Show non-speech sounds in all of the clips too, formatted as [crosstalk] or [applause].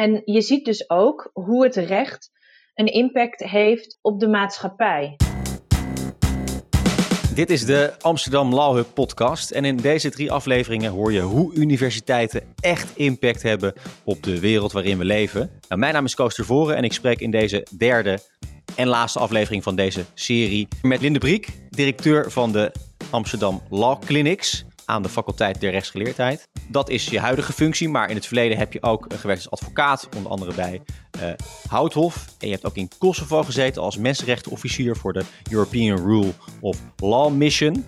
En je ziet dus ook hoe het recht een impact heeft op de maatschappij. Dit is de Amsterdam Law Hub podcast en in deze drie afleveringen hoor je hoe universiteiten echt impact hebben op de wereld waarin we leven. Nou, mijn naam is Koos Tervoren en ik spreek in deze derde en laatste aflevering van deze serie met Linde Briek, directeur van de Amsterdam Law Clinics aan de faculteit der rechtsgeleerdheid. Dat is je huidige functie, maar in het verleden heb je ook gewerkt als advocaat, onder andere bij uh, Houthof. En je hebt ook in Kosovo gezeten als mensenrechtenofficier voor de European Rule of Law Mission.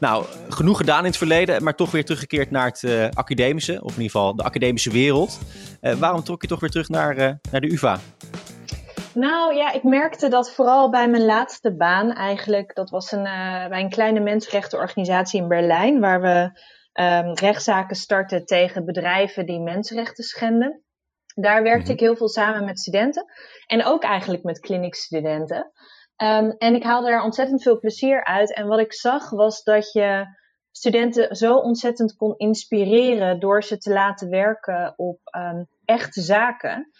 Nou, genoeg gedaan in het verleden, maar toch weer teruggekeerd naar het uh, academische, of in ieder geval de academische wereld. Uh, waarom trok je toch weer terug naar, naar de UvA? Nou ja, ik merkte dat vooral bij mijn laatste baan eigenlijk. Dat was een, uh, bij een kleine mensenrechtenorganisatie in Berlijn, waar we um, rechtszaken starten tegen bedrijven die mensenrechten schenden. Daar werkte mhm. ik heel veel samen met studenten en ook eigenlijk met clinicstudenten. Um, en ik haalde er ontzettend veel plezier uit. En wat ik zag was dat je studenten zo ontzettend kon inspireren door ze te laten werken op um, echte zaken.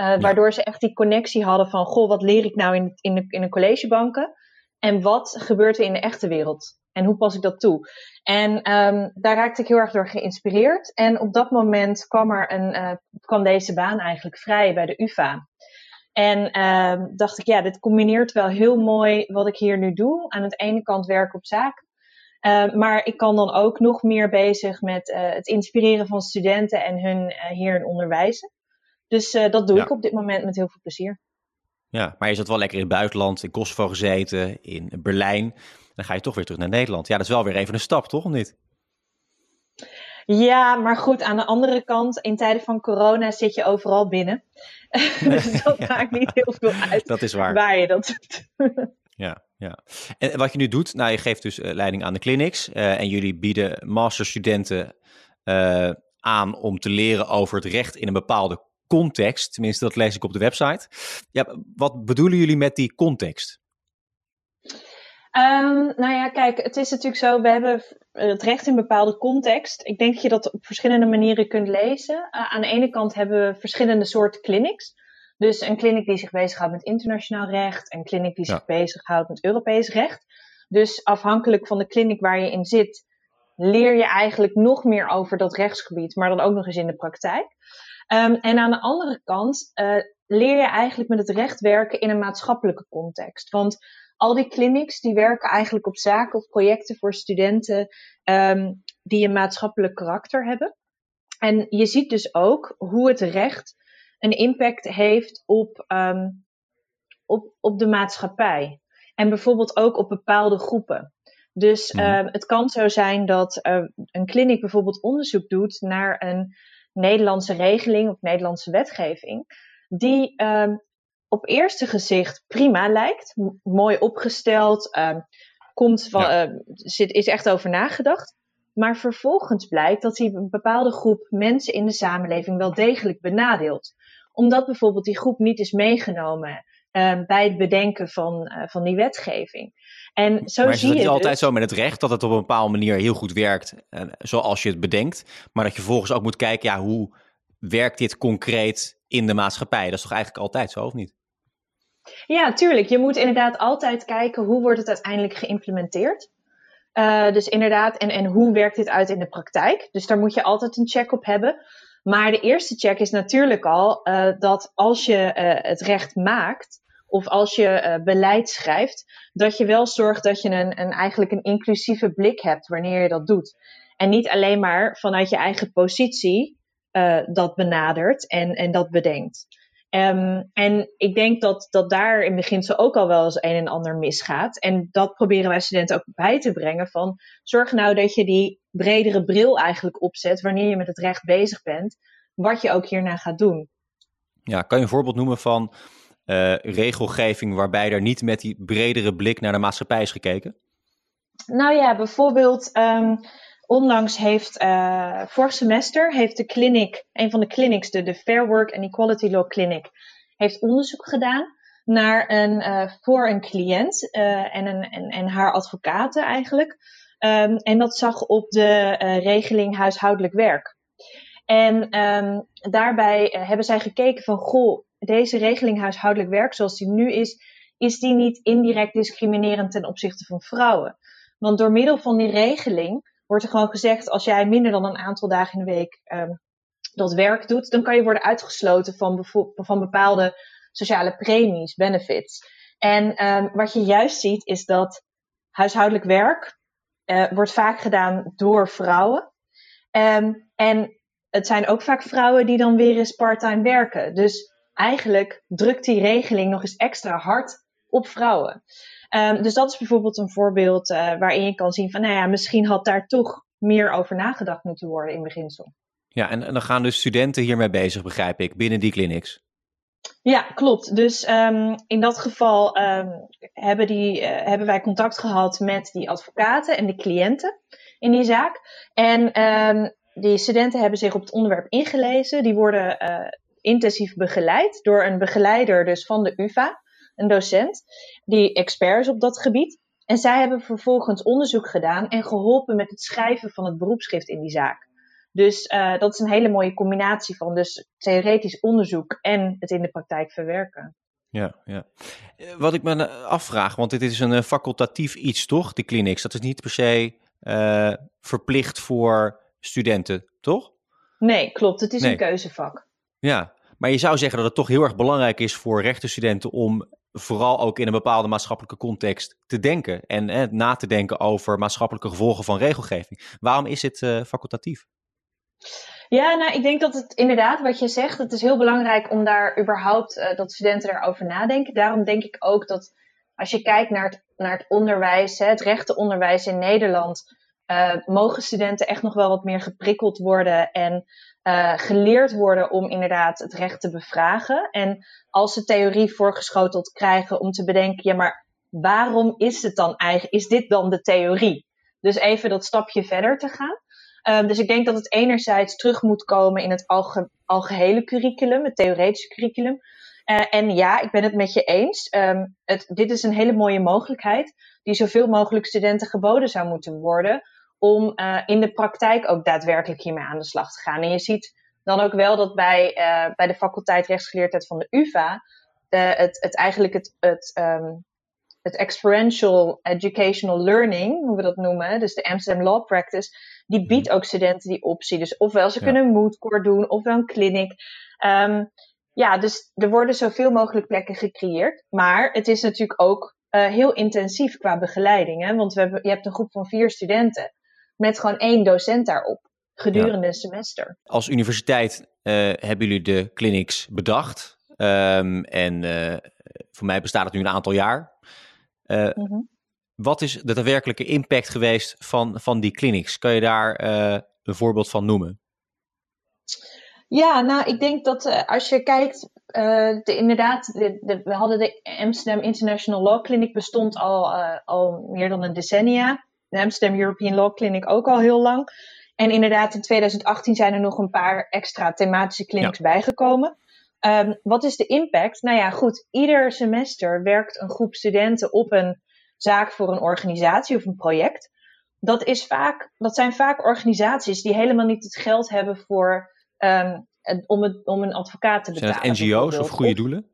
Uh, waardoor ze echt die connectie hadden van, goh, wat leer ik nou in, in, de, in de collegebanken? En wat gebeurt er in de echte wereld? En hoe pas ik dat toe? En um, daar raakte ik heel erg door geïnspireerd. En op dat moment kwam, er een, uh, kwam deze baan eigenlijk vrij bij de UvA. En uh, dacht ik, ja, dit combineert wel heel mooi wat ik hier nu doe. Aan de ene kant werken op zaken. Uh, maar ik kan dan ook nog meer bezig met uh, het inspireren van studenten en hun hierin onderwijzen. Dus uh, dat doe ik op dit moment met heel veel plezier. Ja, maar je zat wel lekker in het buitenland, in Kosovo gezeten, in Berlijn. Dan ga je toch weer terug naar Nederland. Ja, dat is wel weer even een stap, toch? Of niet? Ja, maar goed, aan de andere kant, in tijden van corona zit je overal binnen. [laughs] dus dat maakt niet heel veel uit dat is waar. waar je dat doet. [laughs] ja, ja. En wat je nu doet, nou, je geeft dus uh, leiding aan de clinics. Uh, en jullie bieden masterstudenten uh, aan om te leren over het recht in een bepaalde context. Tenminste, dat lees ik op de website. Ja, wat bedoelen jullie met die context? Um, nou ja, kijk, het is natuurlijk zo, we hebben het recht in een bepaalde context. Ik denk dat je dat op verschillende manieren kunt lezen. Uh, aan de ene kant hebben we verschillende soorten clinics. Dus een clinic die zich bezighoudt met internationaal recht, een clinic die ja. zich bezighoudt met Europees recht. Dus afhankelijk van de clinic waar je in zit, leer je eigenlijk nog meer over dat rechtsgebied, maar dan ook nog eens in de praktijk. Um, en aan de andere kant uh, leer je eigenlijk met het recht werken in een maatschappelijke context. Want al die clinics die werken eigenlijk op zaken of projecten voor studenten um, die een maatschappelijk karakter hebben. En je ziet dus ook hoe het recht een impact heeft op, um, op, op de maatschappij. En bijvoorbeeld ook op bepaalde groepen. Dus mm. het kan zo zijn dat uh, een kliniek bijvoorbeeld onderzoek doet naar een Nederlandse regeling of Nederlandse wetgeving, die um, op eerste gezicht prima lijkt, mooi opgesteld, um, komt van, ja. uh, zit, is echt over nagedacht. Maar vervolgens blijkt dat hij een bepaalde groep mensen in de samenleving wel degelijk benadeelt. Omdat bijvoorbeeld die groep niet is meegenomen bij het bedenken van, uh, van die wetgeving. En zo maar zie je het dus... altijd zo met het recht dat het op een bepaalde manier heel goed werkt, uh, zoals je het bedenkt. Maar dat je vervolgens ook moet kijken, ja, hoe werkt dit concreet in de maatschappij? Dat is toch eigenlijk altijd zo, of niet? Ja, tuurlijk. Je moet inderdaad altijd kijken hoe wordt het uiteindelijk geïmplementeerd. Uh, dus inderdaad, en, en hoe werkt dit uit in de praktijk? Dus daar moet je altijd een check op hebben. Maar de eerste check is natuurlijk al uh, dat als je uh, het recht maakt, of als je uh, beleid schrijft, dat je wel zorgt dat je een, een, eigenlijk een inclusieve blik hebt wanneer je dat doet. En niet alleen maar vanuit je eigen positie uh, dat benadert en, en dat bedenkt. Um, en ik denk dat, dat daar in beginsel ook al wel eens een en ander misgaat. En dat proberen wij studenten ook bij te brengen van zorg nou dat je die bredere bril eigenlijk opzet wanneer je met het recht bezig bent, wat je ook hierna gaat doen. Ja, kan je een voorbeeld noemen van uh, regelgeving waarbij er niet met die bredere blik naar de maatschappij is gekeken? Nou ja, bijvoorbeeld um, onlangs heeft uh, vorig semester heeft de clinic, een van de clinics, de, Fair Work and Equality Law Clinic, heeft onderzoek gedaan naar een, uh, voor een cliënt en, een, en, en haar advocaten eigenlijk. Um, en dat zag op de regeling huishoudelijk werk. En ehm, daarbij eh, hebben zij gekeken van, goh, deze regeling huishoudelijk werk zoals die nu is, is die niet indirect discriminerend ten opzichte van vrouwen? Want door middel van die regeling wordt er gewoon gezegd, als jij minder dan een aantal dagen in de week um, dat werk doet, dan kan je worden uitgesloten van, van bepaalde sociale premies, benefits. En um, wat je juist ziet is dat huishoudelijk werk uh, wordt vaak gedaan door vrouwen. Um, en het zijn ook vaak vrouwen die dan weer eens parttime werken. Dus eigenlijk drukt die regeling nog eens extra hard op vrouwen. Um, dus dat is bijvoorbeeld een voorbeeld uh, waarin je kan zien van, nou ja, misschien had daar toch meer over nagedacht moeten worden in beginsel. Ja, en, en dan gaan dus studenten hiermee bezig, begrijp ik, binnen die clinics. Ja, klopt. Dus um, in dat geval um, hebben, die, uh, hebben wij contact gehad met die advocaten en de cliënten in die zaak. En um, die studenten hebben zich op het onderwerp ingelezen. Die worden uh, intensief begeleid door een begeleider dus van de UvA, een docent, die expert is op dat gebied. En zij hebben vervolgens onderzoek gedaan en geholpen met het schrijven van het beroepschrift in die zaak. Dus uh, dat is een hele mooie combinatie van dus theoretisch onderzoek en het in de praktijk verwerken. Ja, ja. Eh, wat ik me afvraag, want dit is een eh, facultatief iets, toch? De clinics. Dat is niet per se uh, verplicht voor studenten, toch? Nee, klopt. Het is nee. een keuzevak. Ja, maar je zou zeggen dat het toch heel erg belangrijk is voor rechtenstudenten om vooral ook in een bepaalde maatschappelijke context te denken en eh, na te denken over maatschappelijke gevolgen van regelgeving. Waarom is dit uh, facultatief? Ja, nou, ik denk dat het inderdaad, wat je zegt, het is heel belangrijk om daar überhaupt, uh, dat studenten daarover nadenken. Daarom denk ik ook dat als je kijkt naar het, naar het onderwijs, hè, het rechtenonderwijs in Nederland, uh, mogen studenten echt nog wel wat meer geprikkeld worden en uh, geleerd worden om inderdaad het recht te bevragen. En als ze theorie voorgeschoteld krijgen om te bedenken, ja, maar waarom is het dan eigenlijk, is dit dan de theorie? Dus even dat stapje verder te gaan. Um, dus ik denk dat het enerzijds terug moet komen in het alge algehele curriculum, het theoretische curriculum. Uh, en ja, ik ben het met je eens. Um, het, dit is een hele mooie mogelijkheid die zoveel mogelijk studenten geboden zou moeten worden om uh, in de praktijk ook daadwerkelijk hiermee aan de slag te gaan. En je ziet dan ook wel dat bij, uh, bij de faculteit rechtsgeleerdheid van de UvA het, het eigenlijk het, het, um, het experiential educational learning, hoe we dat noemen, dus de Amsterdam Law Practice, die mhm. biedt ook studenten die optie. Dus ofwel ze ja. kunnen een moodcore doen, ofwel een clinic. Um, ja, dus er worden zoveel mogelijk plekken gecreëerd. Maar het is natuurlijk ook uh, heel intensief qua begeleiding. Hè? Want we hebben, je hebt een groep van vier studenten met gewoon één docent daarop gedurende ja. een semester. Als universiteit uh, hebben jullie de clinics bedacht. Um, en uh, voor mij bestaat het nu een aantal jaar. Uh, mm -hmm. Wat is de daadwerkelijke impact geweest van, van die clinics? Kan je daar een voorbeeld van noemen? Ja, nou, ik denk dat als je kijkt, de, inderdaad, de, de, we hadden de Amsterdam International Law Clinic bestond al, al meer dan een decennia. De Amsterdam European Law Clinic ook al heel lang. En inderdaad, in 2018 zijn er nog een paar extra thematische clinics ja. bijgekomen. Um, wat is de impact? Nou ja, goed, ieder semester werkt een groep studenten op een zaak voor een organisatie of een project. Dat, is vaak, dat zijn vaak organisaties die helemaal niet het geld hebben voor um, om, het, om een advocaat te betalen. Zijn het NGO's of goede doelen?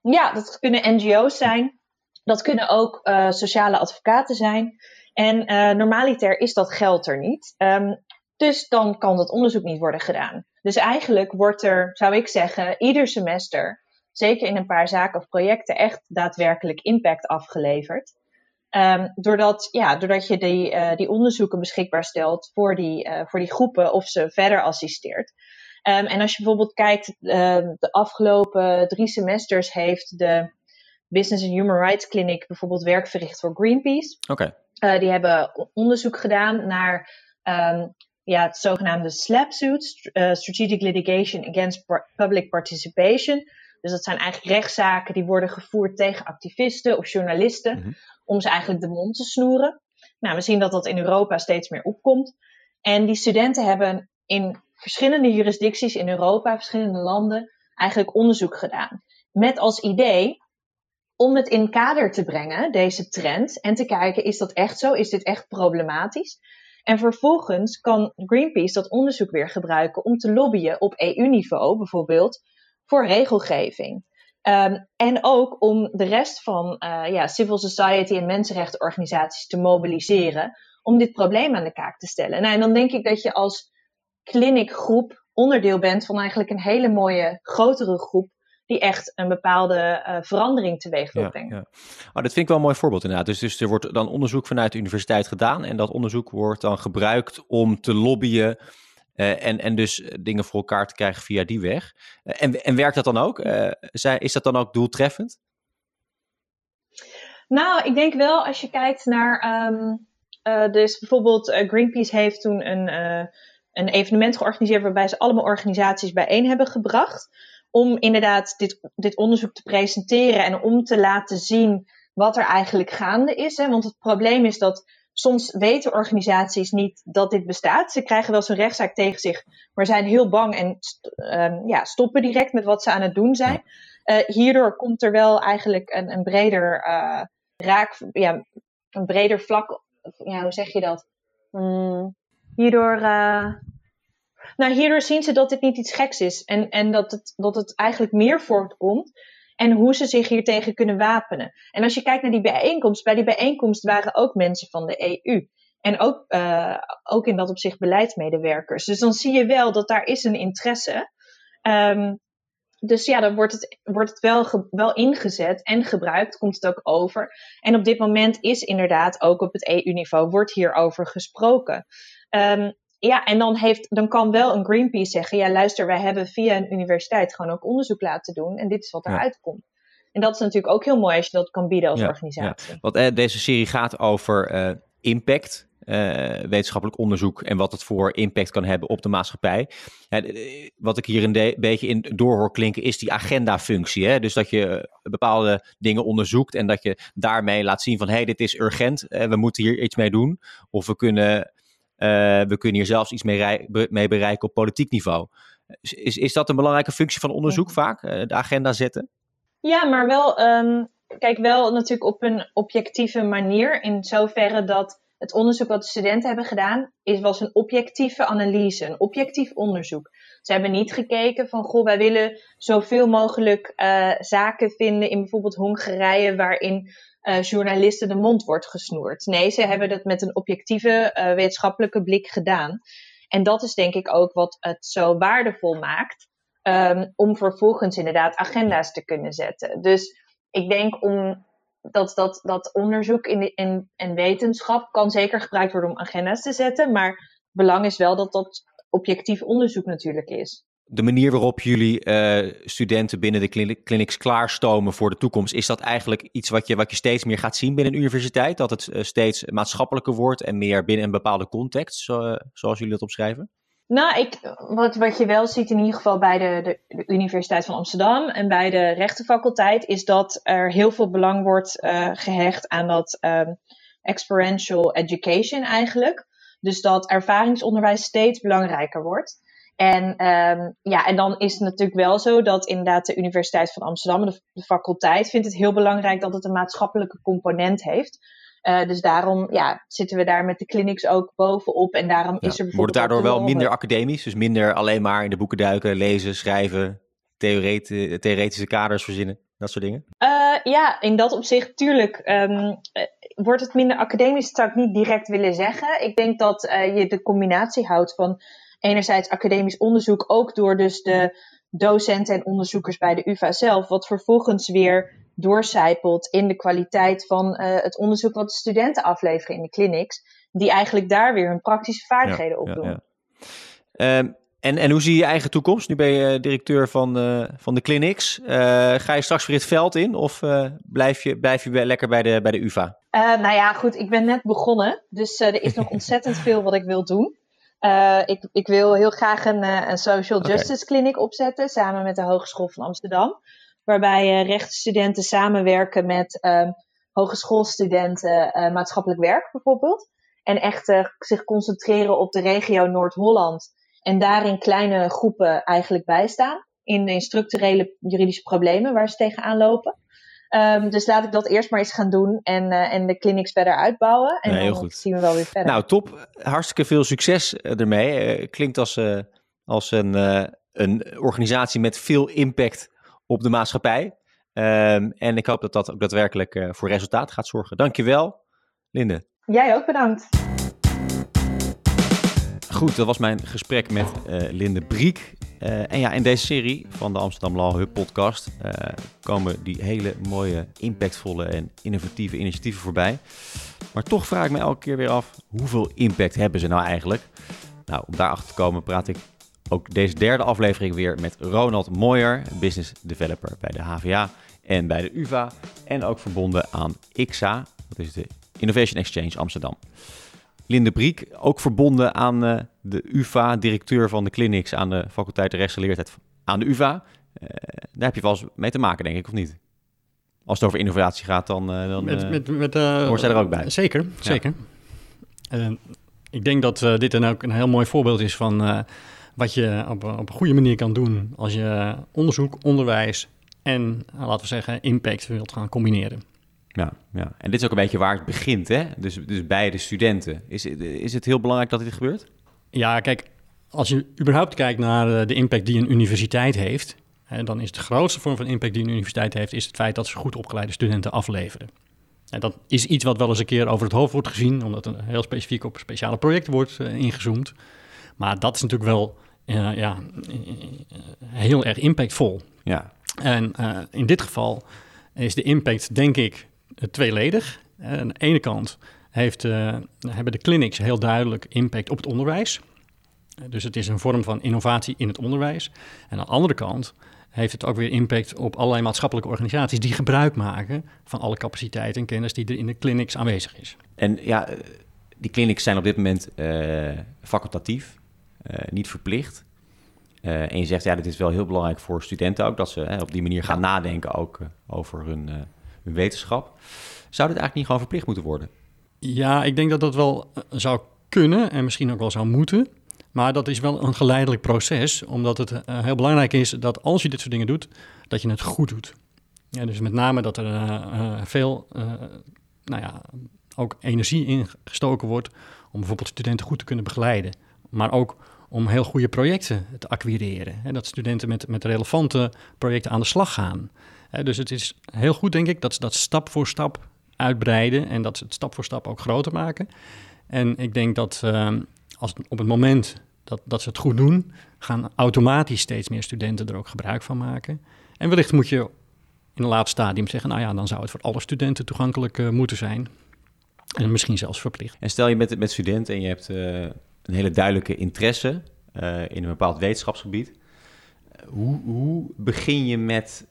Ja, dat kunnen NGO's zijn. Dat kunnen ook uh, sociale advocaten zijn. En uh, normaliter is dat geld er niet. Um, dus dan kan dat onderzoek niet worden gedaan. Dus eigenlijk wordt er, zou ik zeggen, ieder semester, zeker in een paar zaken of projecten, echt daadwerkelijk impact afgeleverd. Um, doordat, ja, doordat je die, uh, die onderzoeken beschikbaar stelt voor die, uh, voor die groepen of ze verder assisteert. Um, en als je bijvoorbeeld kijkt, de afgelopen drie semesters heeft de Business and Human Rights Clinic bijvoorbeeld werk verricht voor Greenpeace. Oké. Die hebben onderzoek gedaan naar um, ja, het zogenaamde SLAP suits, Strategic Litigation Against Public Participation. Dus dat zijn eigenlijk rechtszaken die worden gevoerd tegen activisten of journalisten. Mm -hmm om ze eigenlijk de mond te snoeren. Nou, we zien dat dat in Europa steeds meer opkomt. En die studenten hebben in verschillende jurisdicties in Europa, verschillende landen, eigenlijk onderzoek gedaan. Met als idee om het in kader te brengen, deze trend, en te kijken, is dat echt zo? Is dit echt problematisch? En vervolgens kan Greenpeace dat onderzoek weer gebruiken om te lobbyen op EU-niveau bijvoorbeeld voor regelgeving. Ehm, en ook om de rest van uh, ja, civil society en mensenrechtenorganisaties te mobiliseren om dit probleem aan de kaak te stellen. Nou, en dan denk ik dat je als clinicgroep onderdeel bent van eigenlijk een hele mooie grotere groep die echt een bepaalde uh, verandering teweeg wil brengen. Ja, ja. Oh, dat vind ik wel een mooi voorbeeld inderdaad. Dus, dus er wordt dan onderzoek vanuit de universiteit gedaan en dat onderzoek wordt dan gebruikt om te lobbyen uh, en, en dus dingen voor elkaar te krijgen via die weg. Uh, en, en werkt dat dan ook? is dat dan ook doeltreffend? Nou, ik denk wel als je kijkt naar. Um, dus bijvoorbeeld Greenpeace heeft toen een, een evenement georganiseerd waarbij ze allemaal organisaties bijeen hebben gebracht om inderdaad dit, dit onderzoek te presenteren en om te laten zien wat er eigenlijk gaande is. Hè? Want het probleem is dat soms weten organisaties niet dat dit bestaat. Ze krijgen wel zo'n rechtszaak tegen zich, maar zijn heel bang en um, ja, stoppen direct met wat ze aan het doen zijn. Uh, hierdoor komt er wel eigenlijk een, een breder uh, raak, ja, een breder vlak, ja, hoe zeg je dat? Hmm, hierdoor uh, nou, hierdoor zien ze dat dit niet iets geks is en, en dat, het, dat het eigenlijk meer voortkomt en hoe ze zich hier tegen kunnen wapenen. En als je kijkt naar die bijeenkomst, bij die bijeenkomst waren ook mensen van de EU. En ook, uh, ook in dat opzicht beleidsmedewerkers. Dus dan zie je wel dat daar is een interesse. Um, dus ja, dan wordt het, wordt het wel, wel ingezet en gebruikt, komt het ook over. En op dit moment is inderdaad ook op het EU-niveau, wordt hierover gesproken. Um, ja, en dan, heeft, dan kan wel een Greenpeace zeggen: ja, luister, wij hebben via een universiteit gewoon ook onderzoek laten doen en dit is wat eruit komt. En dat is natuurlijk ook heel mooi als je dat kan bieden als organisatie. Ja. Want eh, deze serie gaat over uh, impact, uh, wetenschappelijk onderzoek en wat het voor impact kan hebben op de maatschappij. wat ik hier een beetje in doorhoor klinken is die agenda-functie. Hè? Dus dat je bepaalde dingen onderzoekt en dat je daarmee laat zien van hé, hey, dit is urgent, we moeten hier iets mee doen. Of we kunnen uh, we kunnen hier zelfs iets mee, mee, bereiken op politiek niveau. Is, is dat een belangrijke functie van onderzoek vaak, uh, de agenda zetten? Ja, maar wel, um, kijk, wel natuurlijk op een objectieve manier. In zoverre dat het onderzoek wat de studenten hebben gedaan, is, was een objectieve analyse, een objectief onderzoek. Ze hebben niet gekeken van, goh, wij willen zoveel mogelijk uh, zaken vinden in bijvoorbeeld Hongarije, waarin uh, journalisten de mond wordt gesnoerd. Nee, ze hebben dat met een objectieve uh, wetenschappelijke blik gedaan. En dat is denk ik ook wat het zo waardevol maakt. Um, om vervolgens inderdaad agenda's te kunnen zetten. Dus ik denk om dat, dat, dat onderzoek in, in, en wetenschap kan zeker gebruikt worden om agenda's te zetten. Maar belang is wel dat dat objectief onderzoek natuurlijk is de manier waarop jullie uh, studenten binnen de clinics klaarstomen voor de toekomst, is dat eigenlijk iets wat je, wat je steeds meer gaat zien binnen een universiteit? Dat het uh, steeds maatschappelijker wordt en meer binnen een bepaalde context, uh, zoals jullie dat opschrijven? Nou, ik, wat, wat je wel ziet in ieder geval bij de, de, Universiteit van Amsterdam en bij de rechtenfaculteit, is dat er heel veel belang wordt gehecht aan dat um, experiential education eigenlijk. Dus dat ervaringsonderwijs steeds belangrijker wordt. En, um, ja, en dan is het natuurlijk wel zo dat inderdaad de Universiteit van Amsterdam, de, de faculteit, vindt het heel belangrijk dat het een maatschappelijke component heeft. Uh, dus daarom ja, zitten we daar met de clinics ook bovenop. En daarom is er. Wordt het daardoor wel minder academisch? Dus minder alleen maar in de boeken duiken, lezen, schrijven, theoretische kaders verzinnen, dat soort dingen? Uh, ja, in dat opzicht, tuurlijk. Um, wordt het minder academisch, zou ik niet direct willen zeggen. Ik denk dat uh, je de combinatie houdt van enerzijds academisch onderzoek, ook door dus de docenten en onderzoekers bij de UvA zelf, wat vervolgens weer doorcijpelt in de kwaliteit van uh, het onderzoek wat de studenten afleveren in de clinics, die eigenlijk daar weer hun praktische vaardigheden op doen. Ja, ja. Um, en, en hoe zie je je eigen toekomst? Nu ben je directeur van, uh, van de clinics. Uh, ga je straks weer het veld in of blijf, je, blijf je lekker bij de, bij de UvA? nou ja, goed, ik ben net begonnen, dus er is nog [laughs] ontzettend veel wat ik wil doen. Uh, ik, ik, wil heel graag een, uh, een social justice clinic opzetten samen met de Hogeschool van Amsterdam. Waarbij uh, rechtsstudenten samenwerken met um, hogeschoolstudenten maatschappelijk werk bijvoorbeeld. En echt zich concentreren op de regio Noord-Holland. En daarin kleine groepen eigenlijk bijstaan. In, in structurele juridische problemen waar ze tegenaan lopen. Ehm, dus laat ik dat eerst maar eens gaan doen en, uh, en de clinics verder uitbouwen. En Nee, heel dan goed. zien we wel weer verder. Nou, top. Hartstikke veel succes eh, ermee. Eh, klinkt als, eh, als een, eh, een organisatie met veel impact op de maatschappij. Ehm, en ik hoop dat dat ook daadwerkelijk eh, voor resultaat gaat zorgen. Dankjewel, Linde. Jij ook bedankt. Goed, dat was mijn gesprek met eh, Linde Briek. Eh, en ja, in deze serie van de Amsterdam Law Hub podcast eh, komen die hele mooie, impactvolle en innovatieve initiatieven voorbij. Maar toch vraag ik me elke keer weer af, hoeveel impact hebben ze nou eigenlijk? Nou, om daarachter te komen praat ik ook deze derde aflevering weer met Ronald Mooyer, business developer bij de HVA en bij de UvA. En ook verbonden aan IXA, dat is de Innovation Exchange Amsterdam. Linde Briek, ook verbonden aan eh, de UvA, directeur van de clinics aan de faculteit Rechtsgeleerdheid aan de UvA. Eh, daar heb je wel eens mee te maken, denk ik, of niet? Als het over innovatie gaat, dan, eh, dan Met, met, met, hoort zij er ook bij. Zeker, zeker. Ik denk dat dit dan ook een heel mooi voorbeeld is van wat je op, op een goede manier kan doen als je onderzoek, onderwijs en, laten we zeggen, impact wilt gaan combineren. Ja, ja, en dit is ook een beetje waar het begint, hè? Dus, dus bij de studenten. Is, is het heel belangrijk dat dit gebeurt? Ja, kijk, als je überhaupt kijkt naar eh, de impact die een universiteit heeft, hè, dan is de grootste vorm van impact die een universiteit heeft, is het feit dat ze goed opgeleide studenten afleveren. En dat is iets wat wel eens een keer over het hoofd wordt gezien, omdat er heel specifiek op speciale projecten wordt eh, ingezoomd. Maar dat is natuurlijk wel eh, ja, heel erg impactvol. Ja, En in dit geval is de impact, denk ik, tweeledig. Eh, aan de ene kant heeft, eh, hebben de clinics heel duidelijk impact op het onderwijs. Eh, dus het is een vorm van innovatie in het onderwijs. En aan de andere kant heeft het ook weer impact op allerlei maatschappelijke organisaties die gebruik maken van alle capaciteit en kennis die er in de clinics aanwezig is. en ja, eh, die clinics zijn op dit moment eh, facultatief, eh, niet verplicht. Eh, en je zegt, ja, dit is wel heel belangrijk voor studenten ook, dat ze hè, op die manier gaan nadenken ook eh, over hun, eh, hun wetenschap. Zou dit eigenlijk niet gewoon verplicht moeten worden? Ja, ik denk dat dat wel eh, zou kunnen en misschien ook wel zou moeten. Maar dat is wel een geleidelijk proces, omdat het eh, heel belangrijk is dat als je dit soort dingen doet, dat je het goed doet. Ja, dus met name dat er eh, veel, nou ja, ook energie in gestoken wordt om bijvoorbeeld studenten goed te kunnen begeleiden. Maar ook om heel goede projecten te acquireren. Hè, dat studenten met, met relevante projecten aan de slag gaan. Dus het is heel goed, denk ik, dat ze dat stap voor stap uitbreiden en dat ze het stap voor stap ook groter maken. En ik denk dat ehm, als, op het moment dat, dat ze het goed doen, gaan automatisch steeds meer studenten er ook gebruik van maken. En wellicht moet je in een laat stadium zeggen, nou ja, dan zou het voor alle studenten toegankelijk eh, moeten zijn. En misschien zelfs verplicht. En stel je met, met studenten en je hebt eh, een hele duidelijke interesse eh, in een bepaald wetenschapsgebied. Hoe, hoe begin je met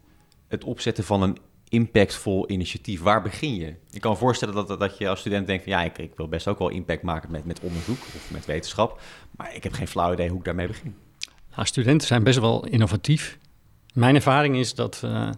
het opzetten van een impactvol initiatief? Waar begin je? Ik kan me voorstellen dat, dat je als student denkt van ja, ik, wil best ook wel impact maken met, met onderzoek of met wetenschap. Maar ik heb geen flauw idee hoe ik daarmee begin. Studenten zijn best wel innovatief. Mijn ervaring is dat eh,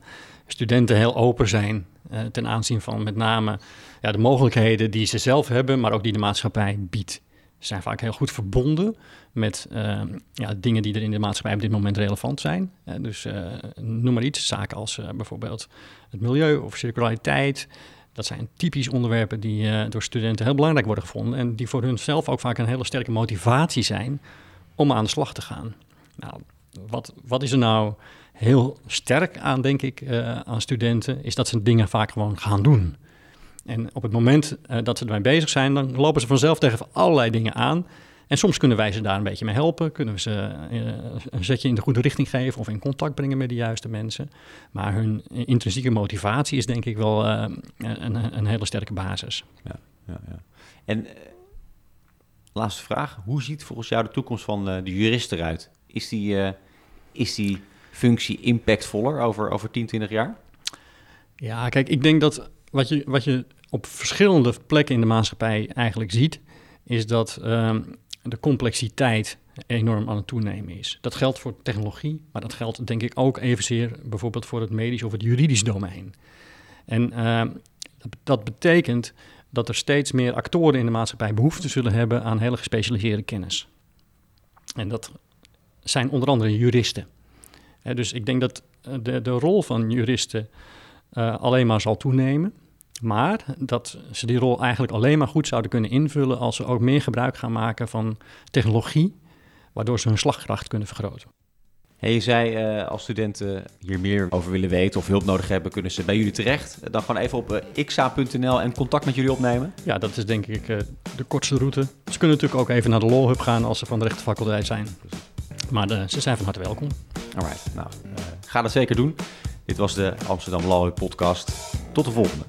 studenten heel open zijn eh, ten aanzien van met name ja, de mogelijkheden die ze zelf hebben, maar ook die de maatschappij biedt. Zijn vaak heel goed verbonden met eh, ja, dingen die er in de maatschappij op dit moment relevant zijn. Eh, dus eh, noem maar iets, zaken als eh, bijvoorbeeld het milieu of circulariteit. Dat zijn typisch onderwerpen die door studenten heel belangrijk worden gevonden en die voor hunzelf ook vaak een hele sterke motivatie zijn om aan de slag te gaan. Nou, wat, wat is er nou heel sterk aan, denk ik, aan studenten, is dat ze dingen vaak gewoon gaan doen. En op het moment eh, dat ze ermee bezig zijn, dan lopen ze vanzelf tegen allerlei dingen aan. En soms kunnen wij ze daar een beetje mee helpen. Kunnen we ze eh, een zetje in de goede richting geven of in contact brengen met de juiste mensen. Maar hun intrinsieke motivatie is denk ik wel eh, een, een hele sterke basis. Ja, ja. En eh, laatste vraag. Hoe ziet volgens jou de toekomst van de jurist eruit? Is die, is die functie impactvoller over, over 10, 20 jaar? Ja, kijk, ik denk dat wat je, wat je op verschillende plekken in de maatschappij eigenlijk ziet, is dat ehm, de complexiteit enorm aan het toenemen is. Dat geldt voor technologie, maar dat geldt denk ik ook evenzeer bijvoorbeeld voor het medisch of het juridisch domein. En ehm, dat, betekent dat er steeds meer actoren in de maatschappij behoefte zullen hebben aan hele gespecialiseerde kennis. En dat zijn onder andere juristen. Dus ik denk dat eh, de, de rol van juristen alleen maar zal toenemen. Maar dat ze die rol eigenlijk alleen maar goed zouden kunnen invullen als ze ook meer gebruik gaan maken van technologie, waardoor ze hun slagkracht kunnen vergroten. Hey, je zei uh, als studenten hier meer over willen weten of hulp nodig hebben, kunnen ze bij jullie terecht. Dan gewoon even op uh, xa.nl en contact met jullie opnemen. Ja, dat is denk ik uh, de kortste route. Ze kunnen natuurlijk ook even naar de Law Hub gaan als ze van de rechtenfaculteit zijn. Maar ze zijn van harte welkom. Alright, nou, ga dat zeker doen. Dit was de Amsterdam Law Hub podcast. Tot de volgende.